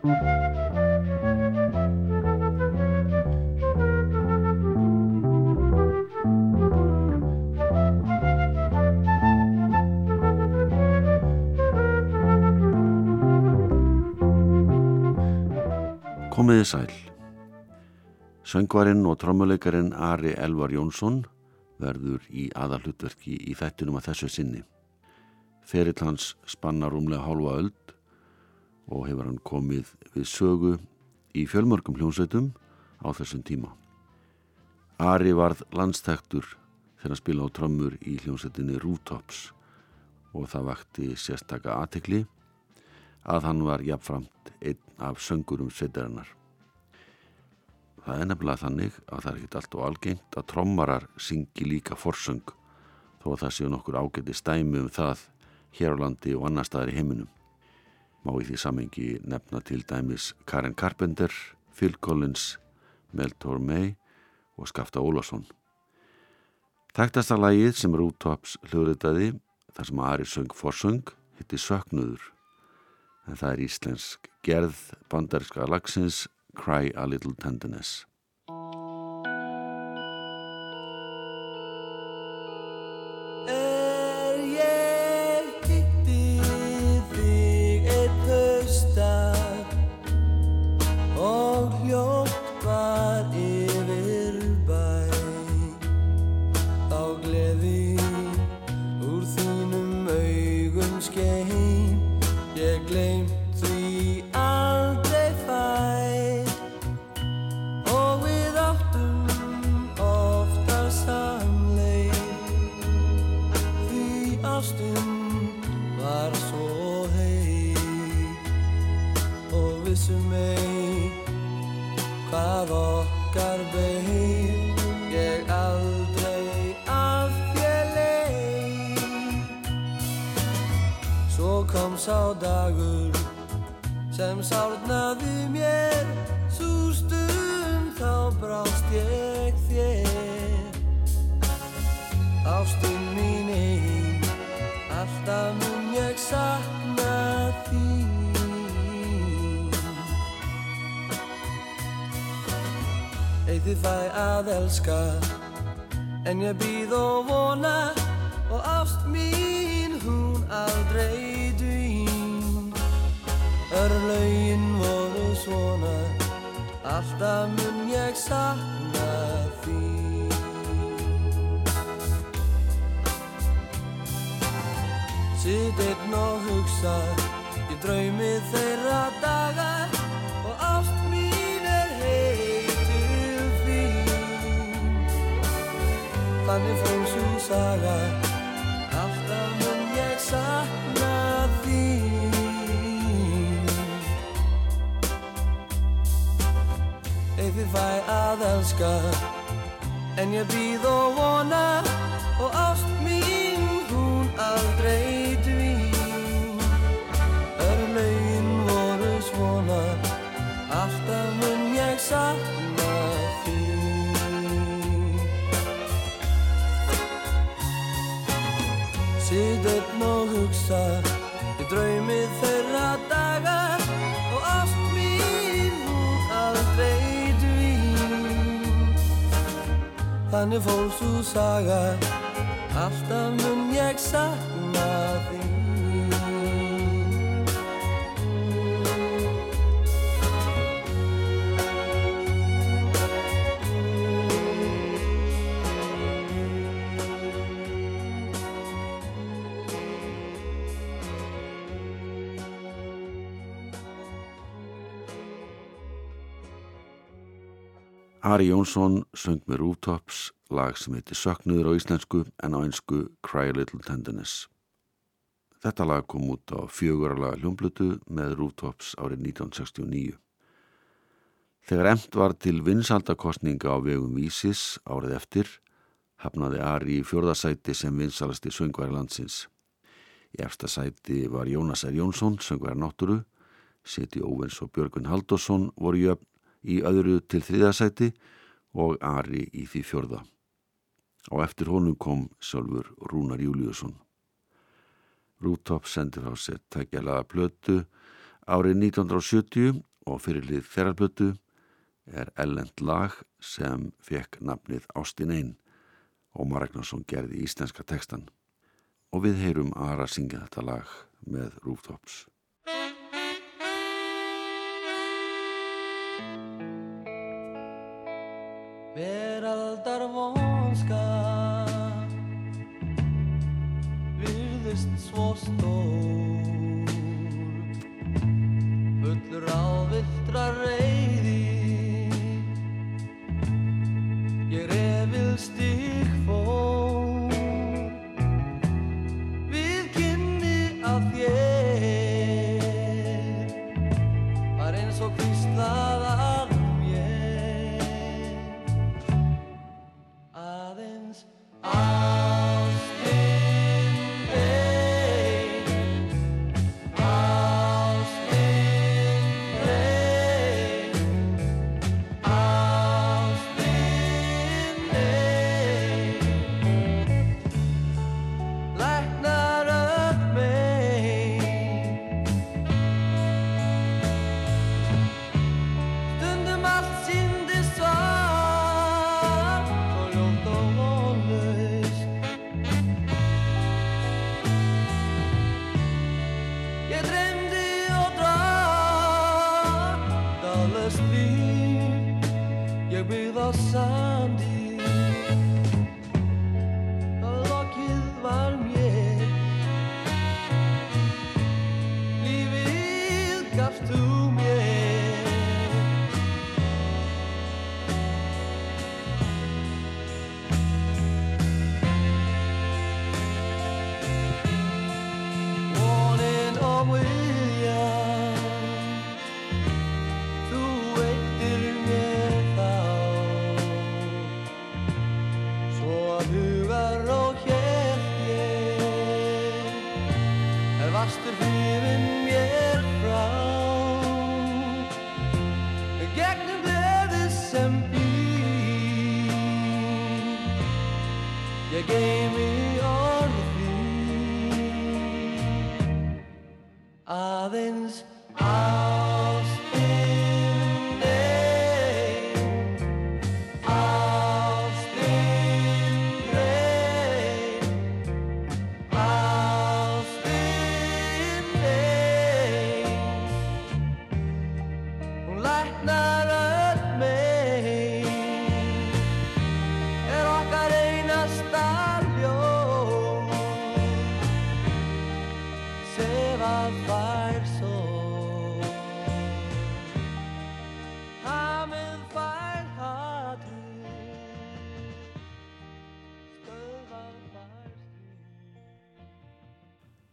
Komiði sæl. Söngvarinn og trommuleikarin Ari Elvar Jónsson verður í aðalutverki í þettinum að þessu sinni. Ferill hans spannar umlega hálfa öld og hefur hann komið við sögu í fjölmörgum hljómsveitum á þessum tíma. Ari varð landstæktur þegar hann spila á trömmur í hljómsveitinni Rooftops og það vakti sérstaka aðtekli að hann var jafnframt einn af söngurum sveitarinnar. Það er nefnilega þannig að það er ekkit allt og algengt að trommarar syngi líka forsöng þó að það séu nokkur ágæti stæmi um það hér á landi og annar staðar í heiminum. Má í því samengi nefna til dæmis Karen Carpenter, Phil Collins, Mel Tormey og Skafta Ólason. Þægtasta lagið sem Rútops hljóðritaði þar sem Ari söng forsöng hitti Söknuður en það er íslensk gerð bandaríska lagsins Cry a Little Tenderness. Örlaugin voru svona Alltaf mun ég sakna þín. Sitt einn og hugsa Ég draumi þeirra dagar Og ást mín er heitil þín Þannig fór svo saga Eyþið fæ að elska. En ég býð og vona Og ást mín hún aldrei dvín. Örlaugin voru svona Alltaf mun ég sakna Þannig fór svo saga. Alltaf mun ég sakna þín Ari Jónsson söng með Rooftops lag sem heitir Söknuður á íslensku en á einsku Cry a Little Tenderness. Þetta lag kom út á fjögurala hljómblutu með Rooftops árið 1969. Þegar emt var til vinsaldakostninga á vegum Vísis árið eftir hafnaði Ari í fjörðasæti sem vinsalasti söngværi landsins. Í efsta sæti var Jónas R. Jónsson, söngværi náttúru, Siti Óvens og Björgun Haldosson voru jöfn í öðru til þriðasæti og Ari í því fjörða. Á eftir honum kom sjálfur Rúnar Júliusson. Rútopp sendi frá sér tækjalaða plötu árið 1970 og fyrirlið þeirralblötu er ellend lag sem fekk nafnið Ástin Einn og Maragnarsson gerði íslenska tekstan og við heyrum Ara syngja þetta lag með Rooftops. Veraldar vonska virðist svo stór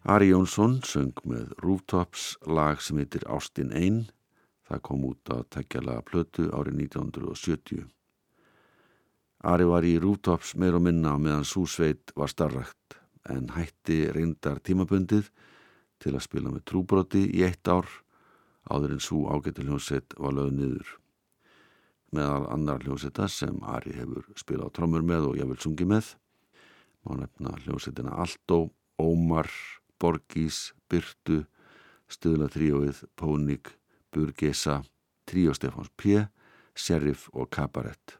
Ari Jónsson söng með Rooftops lag sem heitir Ástin Einn. Það kom út að tekjala plötu árið 1970. Ari var í Rooftops meir og minna meðan Súsveit var starrakt en hætti reyndar tímabundið til að spila með trúbroti í eitt ár áður en svo ágættu hljómsveit var lögð niður. Meðal annar hljómsveita sem Ari hefur spilað á trommur með og ég vil sungi með má nefna hljómsveitina Alto, Ómar, Borgís, Byrtu, Stöðla tríóið, Pónik, Burgesa, tríó Stefáns P, Sheriff og Kabarett.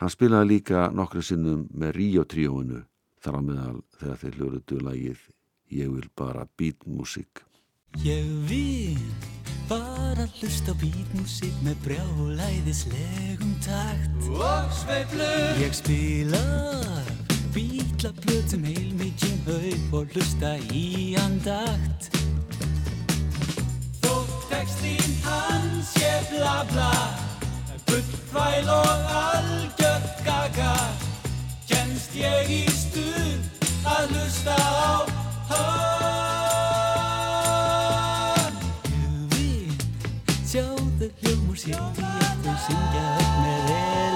Hann spilaði líka nokkru sinnum með Ríó tríóinu þar á meðal þegar þeir hljóruðu lagið Ég vil bara beatmusik. Ég vil bara hlusta á beatmusik með brjálæðislegum takt Og sveiflur Ég spila bítla plötum heil mikið haup og hlusta í andakt. Þótt textín hans sé bla bla Bullvæl og algjört gaga. Kennst ég í stuð að hlusta á hann? Ég vil sjá þau hljómur í að þau syngja upp með elegans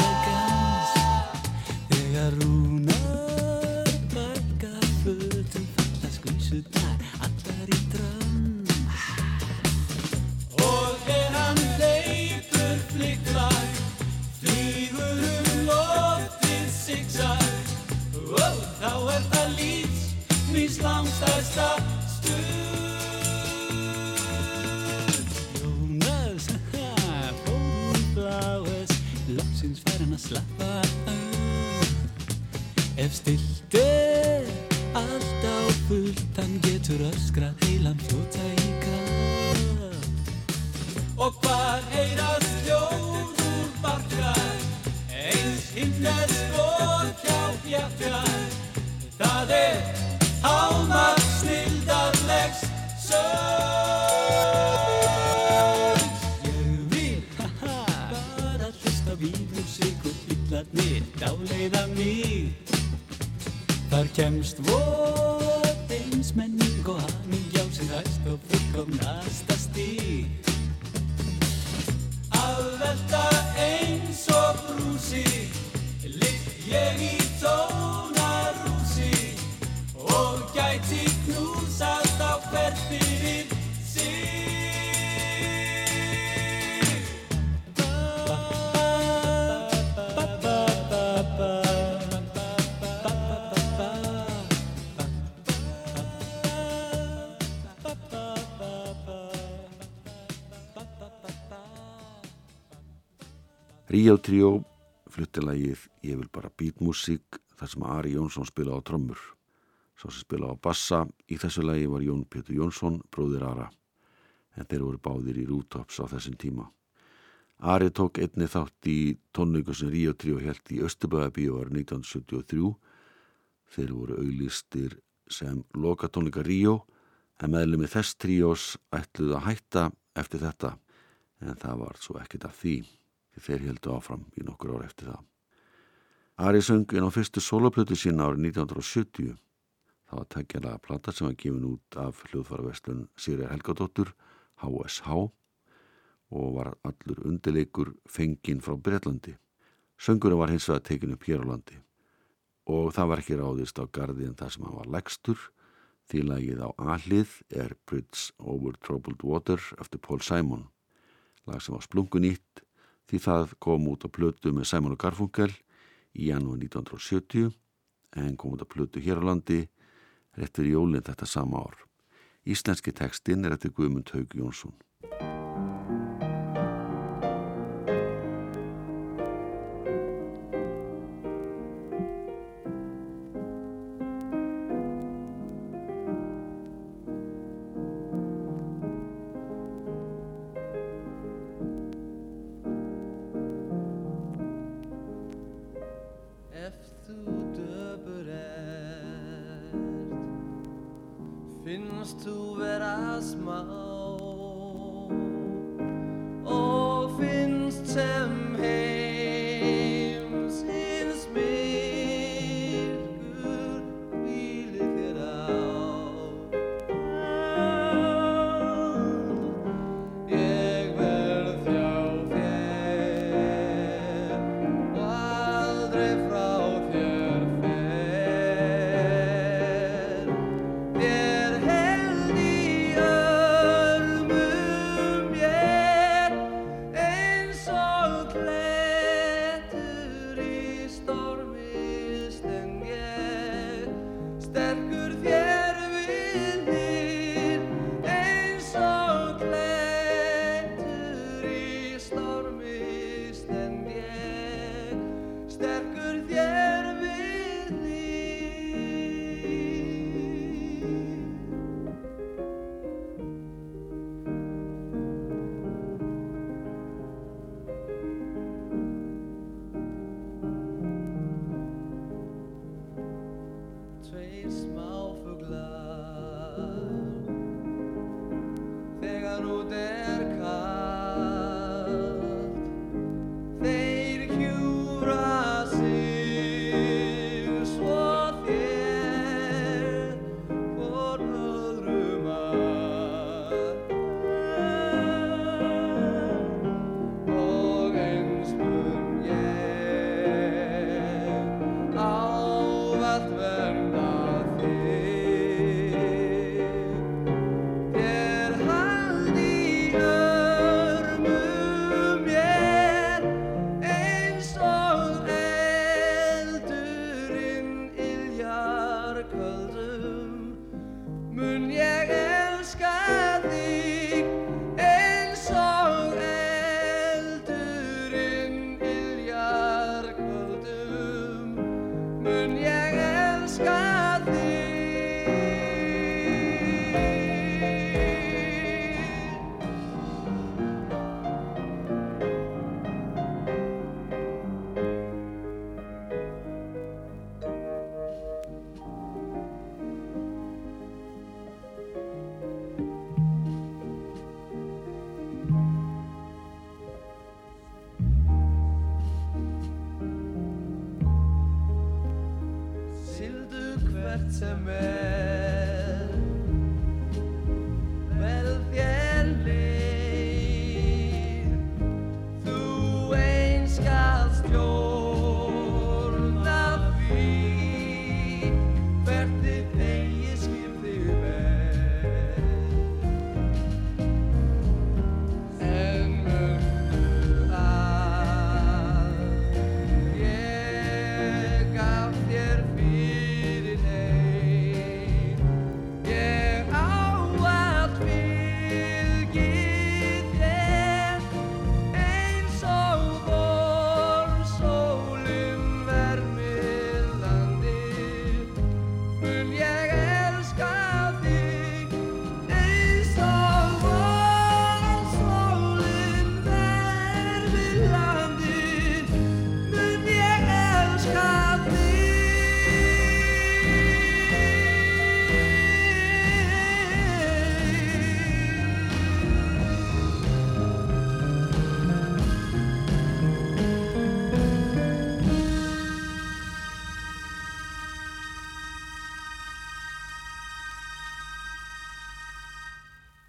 Ríó Tríó flutti lagið Ég vil bara beatmusík þar sem Ari Jónsson spila á trommur. Svo sem spila á bassa í þessu lagi var Jón Pétur Jónsson, bróðir Ara, en þeir voru báðir í rútops á þessum tíma. Ari tók einni þátt í tónleiku sem Ríó Tríó held í Östuböðabíu árið 1973. Þeir voru auðlistir sem loka tónleika Ríó, en meðlumi þess tríós ætluðu að hætta eftir þetta, en það var svo af því því þeir heldu áfram í nokkur ár eftir það. Ari söng inn á fyrstu soloplötu sína árið 1970. Það var tækjalega plata sem var gefin út af hljóðfaraverslun Sýrja Helgadóttur, HSH, og var allur undirleikur fenginn frá Breitlandi. Söngurinn var hins vegar tekin upp hér á landi og það var ekki ráðist á gardi en það sem hann var legstur því lagið á ahlið er Bridge Over Troubled Water eftir Paul Simon, lag sem var splungunýtt því það kom út á plötu með Simon og Garfunkel í janúar 1970 en kom út á plötu hér á landi réttur jólinn þetta sama ár. Íslenski tekstinn er eftir Guðmund Haug Jónsson.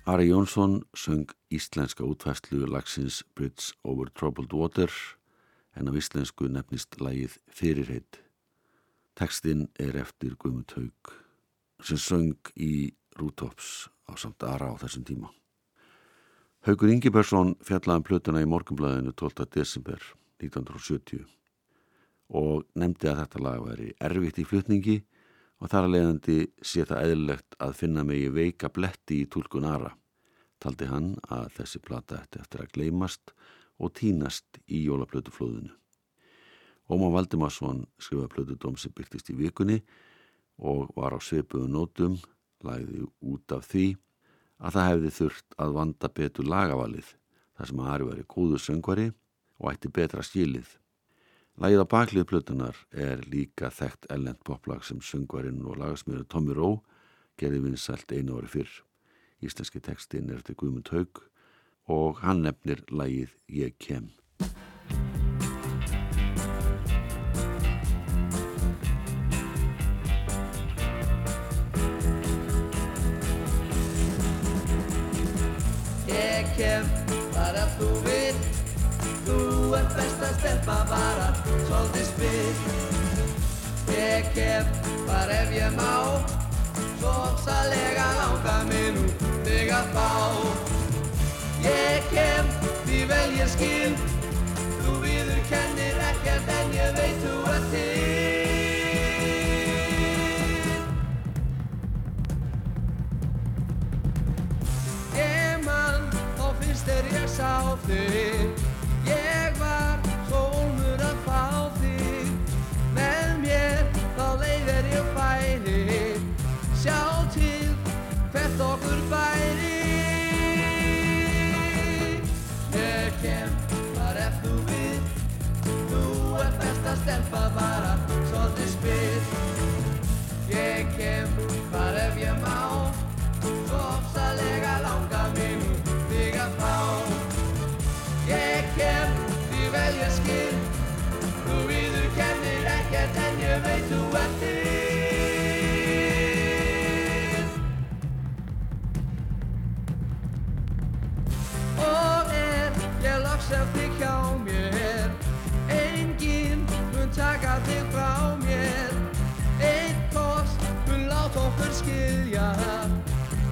Ari Jónsson söng íslenska útfæslu lagsins Bridge over Troubled Water en á íslensku nefnist lagið Fyrirheit. Tekstinn er eftir Guðmund Haug sem söng í Rútops á samt Ara á þessum tíma. Haugur Ingebergsson fjallaði um plötuna í morgunblæðinu 12. desember 1970 og nefndi að þetta lag veri erfitt í flutningi og þar að leiðandi sé það eðlilegt að finna megi veika bletti í tólkun Ara. Taldi hann að þessi plata ætti eftir að gleymast og tínast í jólaplötuflóðinu. Óma Valdimarsson skrifaði plötudóm sem byrtist í vikunni og var á sveipuðu nótum, lagði út af því að það hefði þurft að vanda betur lagavalið þar sem Ari væri góðu söngvari og ætti betra skilið. Lagið á baklið plötunar er líka þekkt ellend poplag sem söngvarinn og lagasmjöru Tommy Rowe gerði vinsælt einu ári fyrr. Íslenski textin er eftir Guðmund Haug og hann nefnir lagið Ég kem. Að stelpa bara svolítið spil. Ég kem bara ef ég má Svo ofsalega langa mig nú þig að fá. Ég kem því vel ég skil Þú viður kennir ekkert en ég veit þú ert til. Ég man, þá finnst þér ég sá þig. Ég var hvert okkur bæri. Ég kem, bara ef þú vil Þú ert best að stelpa bara svolítið spil Ég kem, bara ef þig hjá mér. Enginn mun taka þig frá mér. Einn kost mun láta okkur skilja.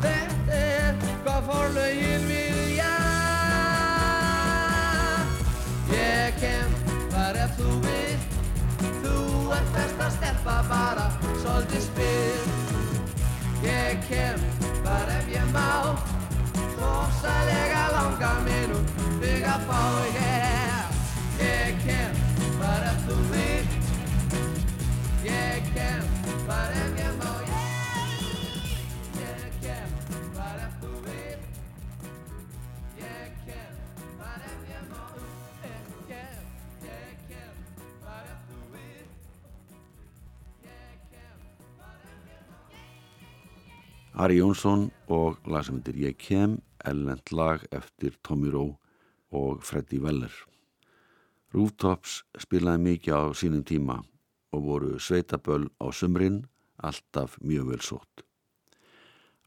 Þetta er hvað forlögin vilja. Ég kem þar ef þú vil Þú ert best að stelpa bara svolítið spil Ég kem þar ef ég má Svo ofsalega langa mig nú þig að fá yeah. Ég kem bara ef þú vil Ég kem bara ef ég má yeah. Ég kem bara ef þú vil Ég kem bara ef ég má Ég kem, ég kem bara ef þú vil Ég kem bara ef ég má Ari Jónsson og lag sem heitir Ég kem, ellend lag eftir Tommy Rowe og Freddy Weller. Rooftops spilaði mikið á sínum tíma og voru sveitaböll á sumrin alltaf mjög vel sótt.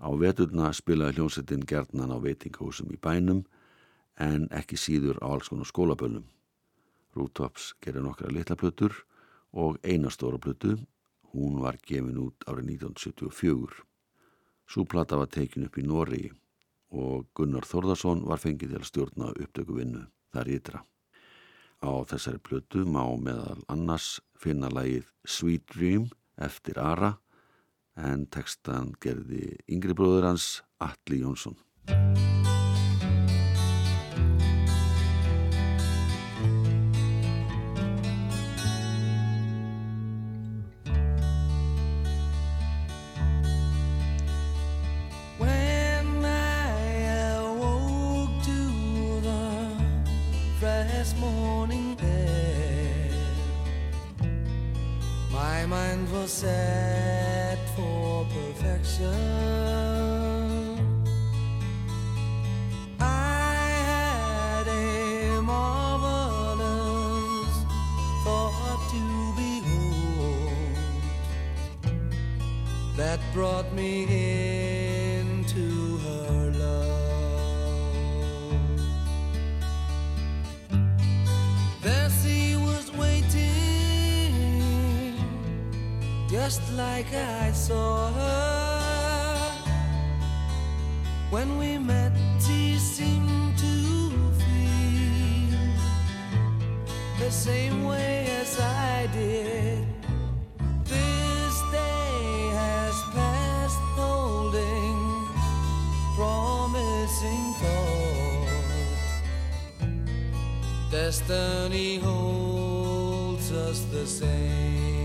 Á veturna spilaði hljómsettin gerðnan á veitingahúsum í bænum en ekki síður á alls konar skólaböllum. Rútops gerir nokkra litla plötur og eina stóra plötu, hún var gefin út árið 1974. Súplata var tekin upp í Nóri og Gunnar Þórðarsson var fengið til að stjórna upptöku vinnu þar ytra. Á þessari plötu má meðal annars finna lægið Sweet Dream eftir Ara en textan gerði yngri bróður hans Alli Jónsson. That brought me into her love. There she was waiting, just like I saw her. When we met, she seemed to feel the same way as I did. Destiny holds us the same.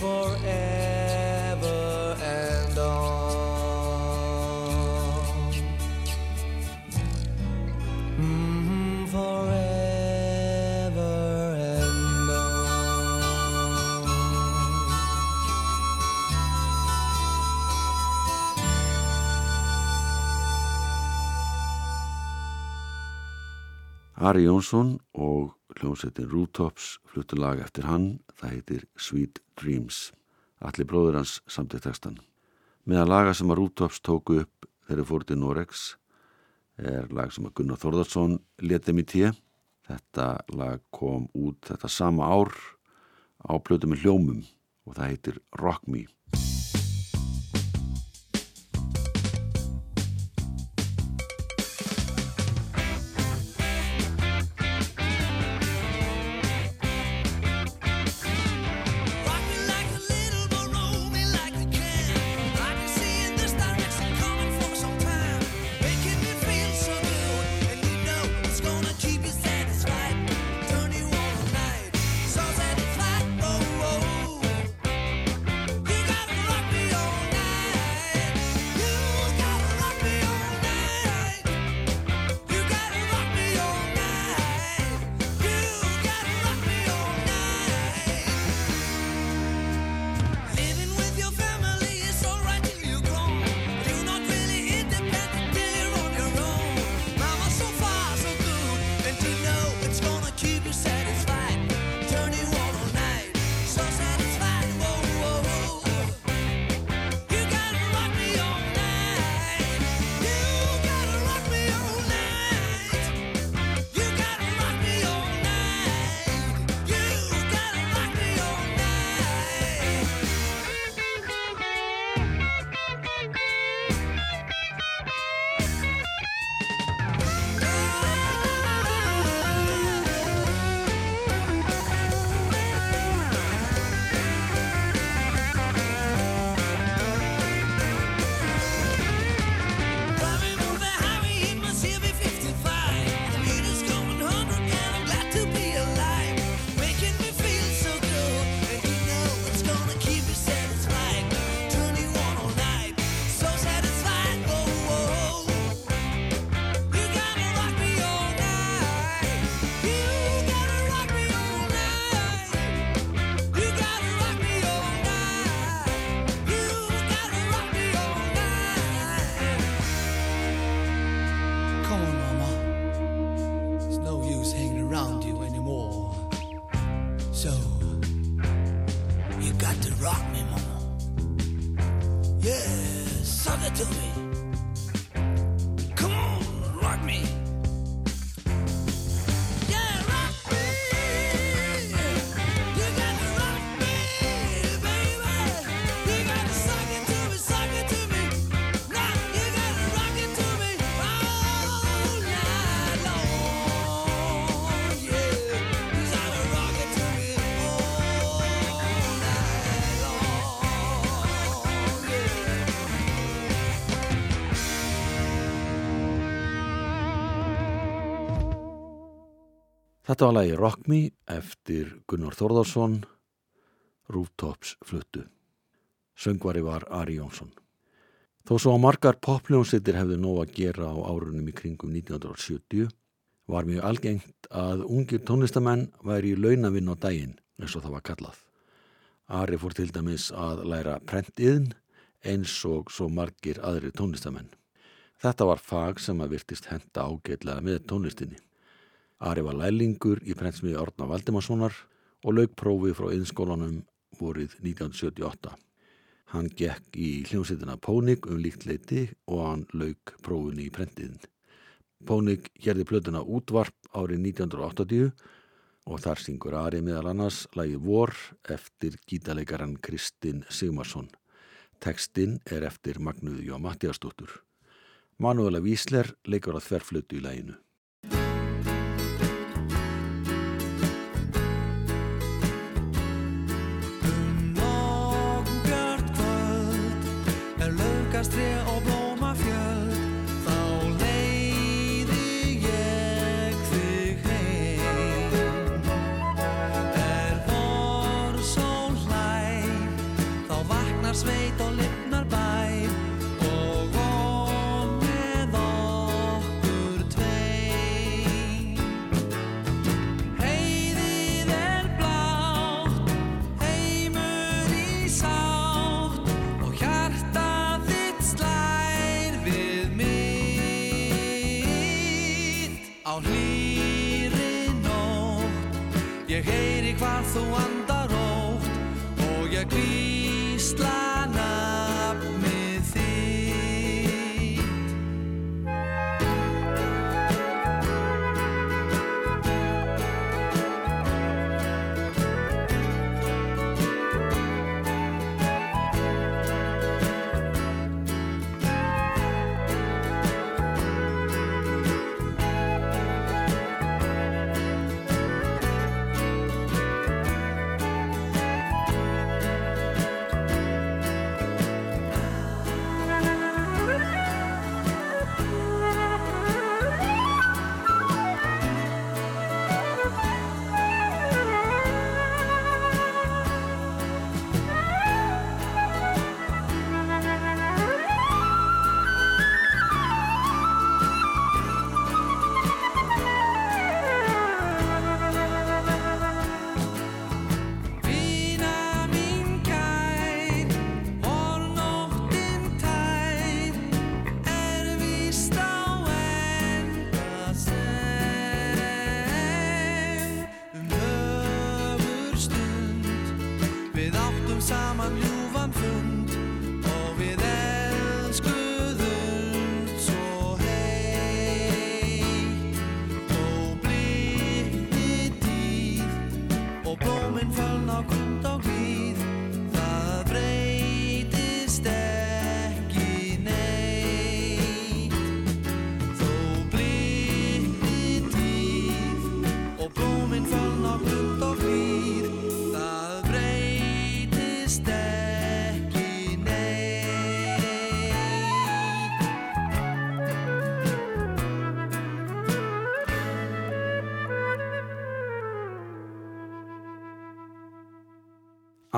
Forever and on. Mhm, forever and on. Ari Jónsson og hljómsettin Rútops fluttu lag eftir hann, það heitir Sweet Dreams. Allir bróður hans samtið textan. Meðan laga sem að Rútops tóku upp þegar fór til Norex er lag sem að Gunnar Þórðarsson letið mér tíu. Þetta lag kom út þetta sama ár á plötu með hljómum og það heitir Rock Me. Þetta var lagi Rock Me eftir Gunnar Þórðarsson, Rooftops fluttu. Söngvari var Ari Jónsson. Þó svo að margar popljónsittir hefðu nóg að gera á árunum í kringum 1970 var mjög algengt að ungir tónlistamenn væri í launavinn á daginn eins og það var kallað. Ari fór til dæmis að læra prentiðn eins og svo margir aðri tónlistamenn. Þetta var fag sem að virtist henda ágætlega með tónlistinni. Ari var lælingur í prentsmiði Árna Valdimarssonar og lauk prófi frá yðinskólanum vorið 1978. Hann gekk í hljómsveitina Pónik um líkt leiti og hann lauk prófunu í prentiðin. Pónik gerði plötuna útvarp árið 1980 og þar syngur Ari meðal annars lagi Vor eftir gítaleikaran Kristinn Sigmarsson. Tekstinn er eftir Magnuði og Mattiastóttur. Manuela Vísler leikur að þverflötu í læginu.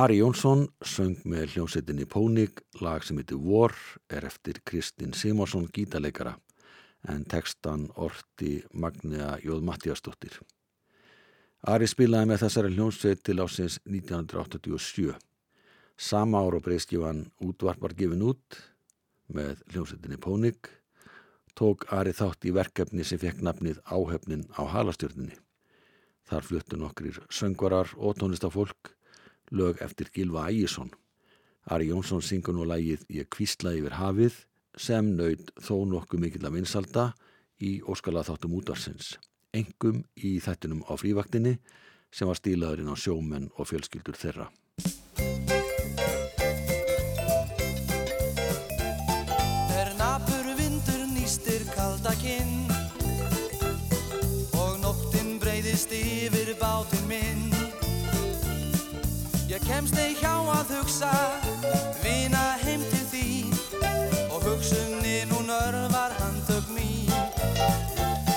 Ari Jónsson söng með hljómsveitinni Pónik, lag sem heitir Vor, er eftir Kristinn Simarsson gítaleikara, en textan orti Magnea Jóð Mattiastóttir. Ari spilaði með þessari hljómsveit til ásins 1987. Sama ára breyskifan útvarp var gefin út með hljómsveitinni Pónik, tók Ari þátt í verkefni sem fekk nafnið Áhefnin á halastjörninni. Þar fluttu nokkrir söngvarar og tónlistafólk lög eftir Gilva Ægjesson. Ari Jónsson syngur nú lægið Ég kvísla yfir hafið sem nöyð þó nokkuð mikill að vinsalda í óskala þáttum útvarsins. Engum í þættinum á frívaktinni sem var stílaðurinn á sjómenn og fjölskyldur þeirra. Er napur vindur nýstir kalda kinn Og nóttin breyðist yfir bátinn minn kemst ei hjá að hugsa Vina heim til þín. Og hugsunin hún örvar handtök mín.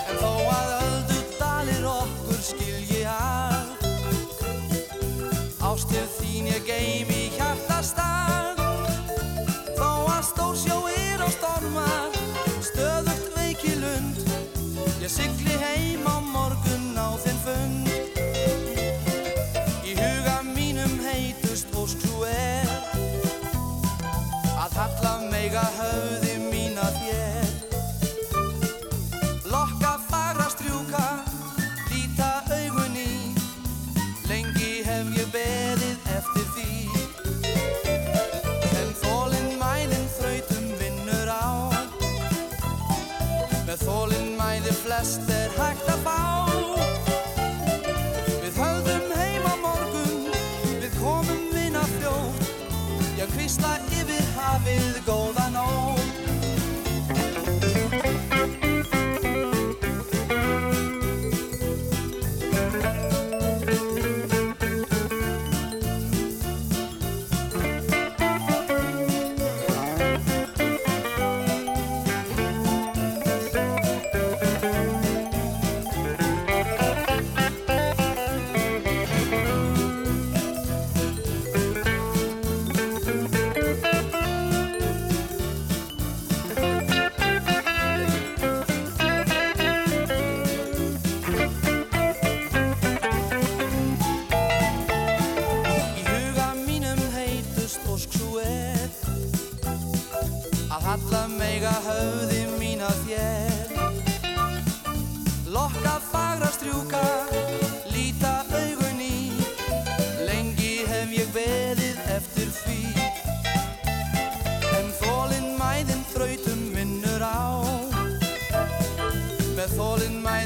En þó að öldu dalir okkur skilji að. Ástil þín ég geim í hjartastað. Þó að stór sjóir og stormar Stöðugt veiki lund Ég sigli heim á morgun á þinn fund I got home.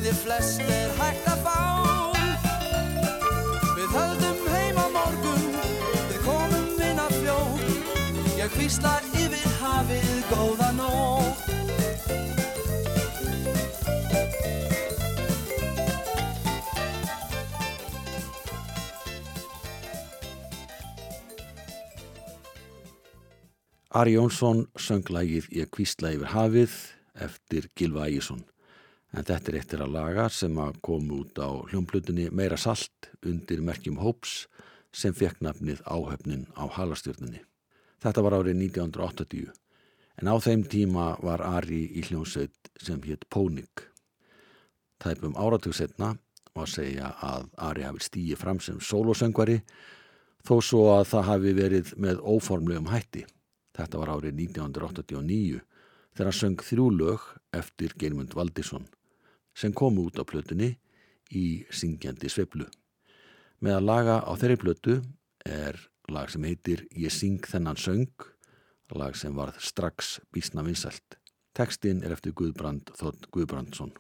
Mæði flest er hægt að fá. Við höldum heim á morgun, við komum inn að fljótt. Ég hvísla yfir hafið góða nótt. Ari Jónsson söng lagið Ég kvísla yfir hafið eftir Gilva Ægjesson. En þetta er eittir að laga sem að komu út á hljómblutunni Meira Salt undir merkjum Hóps sem fekk nafnið áhöfnin á halastjörnunni. Þetta var árið 1980 en á þeim tíma var Ari í hljómsveit sem hétt Pónik. Tæpum áratug setna og að segja að Ari hafi stíið fram sem sólosöngvari þó svo að það hafi verið með óformlegum hætti. Þetta var árið 1989 þegar hann söng þrjú lög eftir Geirmund Valdísson sem komu út á plötunni í syngjandi sveiflu. Með að laga á þeirri plötu er lag sem heitir Ég syng þennan söng, lag sem varð strax bísna vinsælt. Tekstinn er eftir Guðbrand Þótt Guðbrandsson.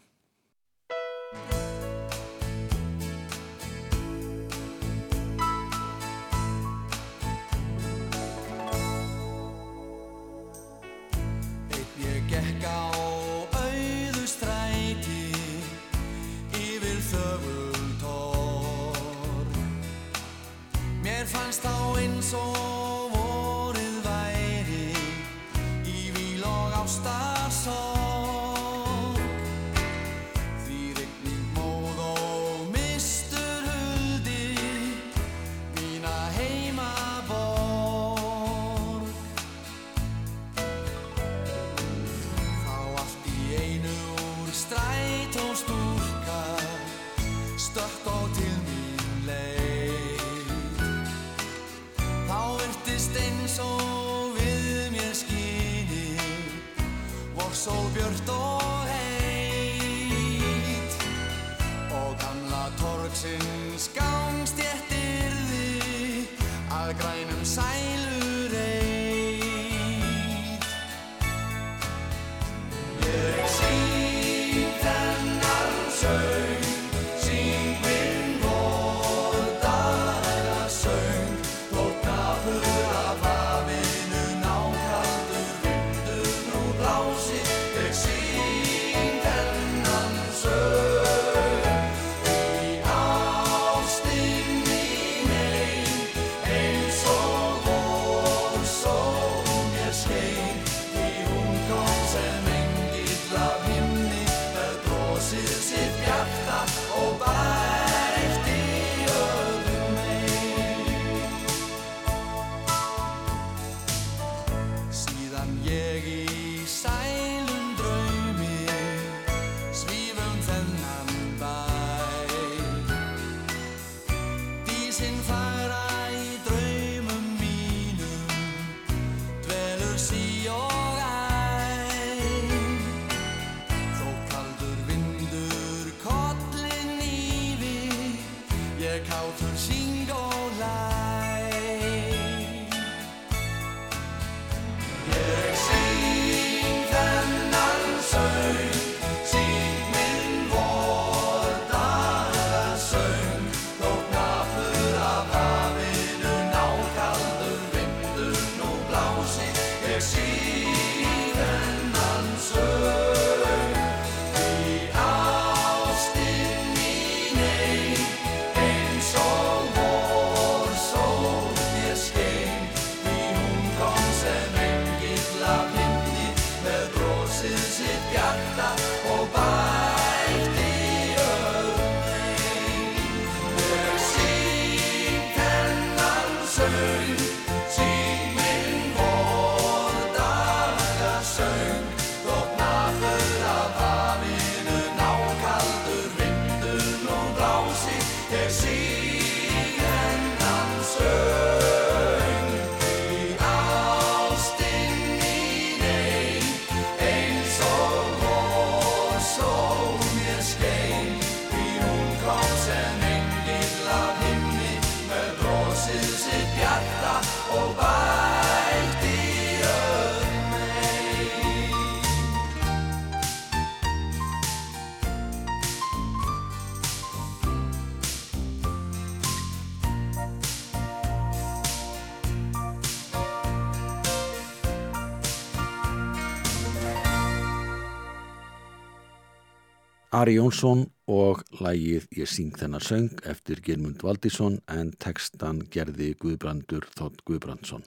Ari Jónsson og lægið Ég syng þennan söng eftir Girmund Valdísson en textan gerði Guðbrandur Þótt Guðbrandsson.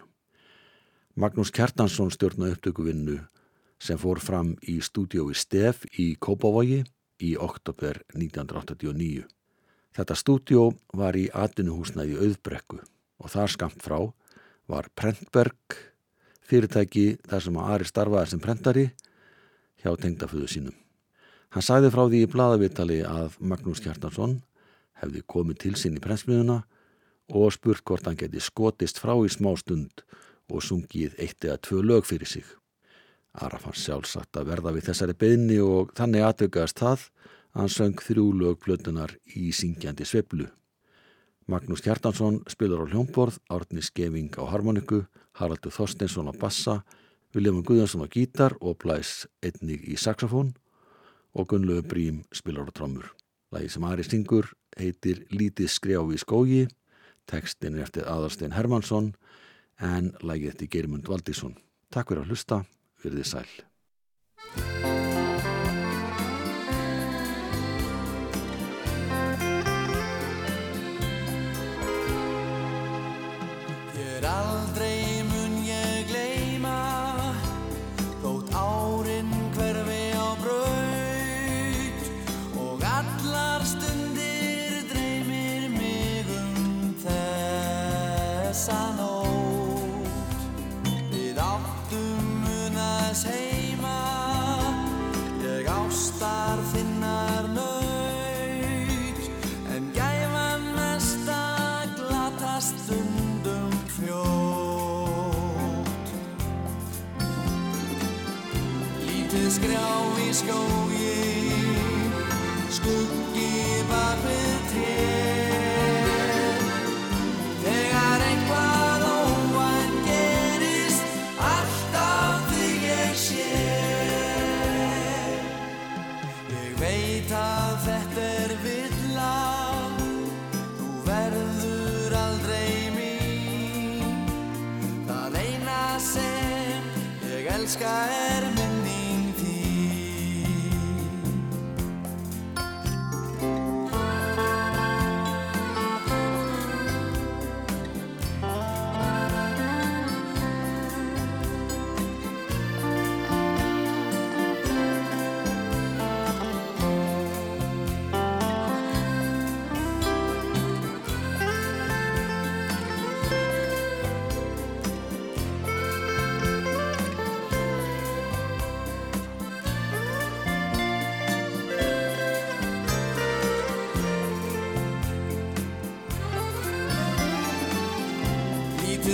Magnús Kjartansson stjórnaði upptökuvinnu sem fór fram í stúdiói Stef í Kópavogi í oktober 1989. Þetta stúdió var í atvinnuhúsnaði auðbrekku og þar skamt frá var Prentberg, fyrirtæki þar sem Ari starfaði sem prentari hjá tengdaföðu sínum. Hann sagði frá því í blaðavitali að Magnús Kjartansson hefði komið til sín í prentsmiðuna og spurt hvort hann geti skotist frá í smá stund og sungið eitt eða tvö lög fyrir sig. Ara fann sjálfsagt að verða við þessari beðni og þannig aðtökaðast það að hann söng þrjú lög plötunar í syngjandi sveplu. Magnús Kjartansson spilar á hljómborð, Árni Skeving á harmoniku, Haraldur Þorsteinsson á bassa, Viljáman Guðjansson á gítar og blæs einnig í saxofón og Gunnlegu Brím spilar á trommur. Lagi sem Ari syngur heitir Lítið skrjáfi í skógi, tekstin er eftir Aðarstein Hermansson en lagið eftir Geirmund Valdísson. Takk fyrir að hlusta, verðið sæl.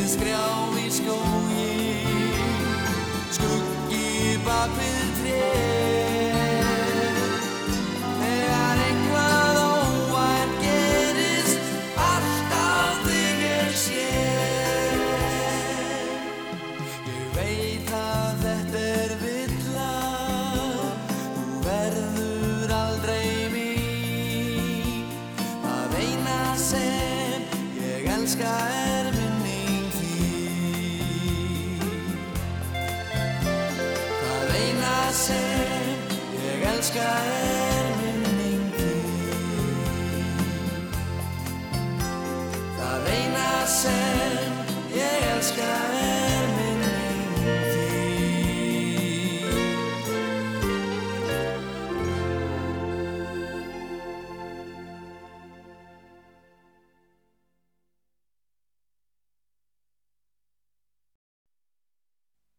Skrjá í skógi. Skuggi bak við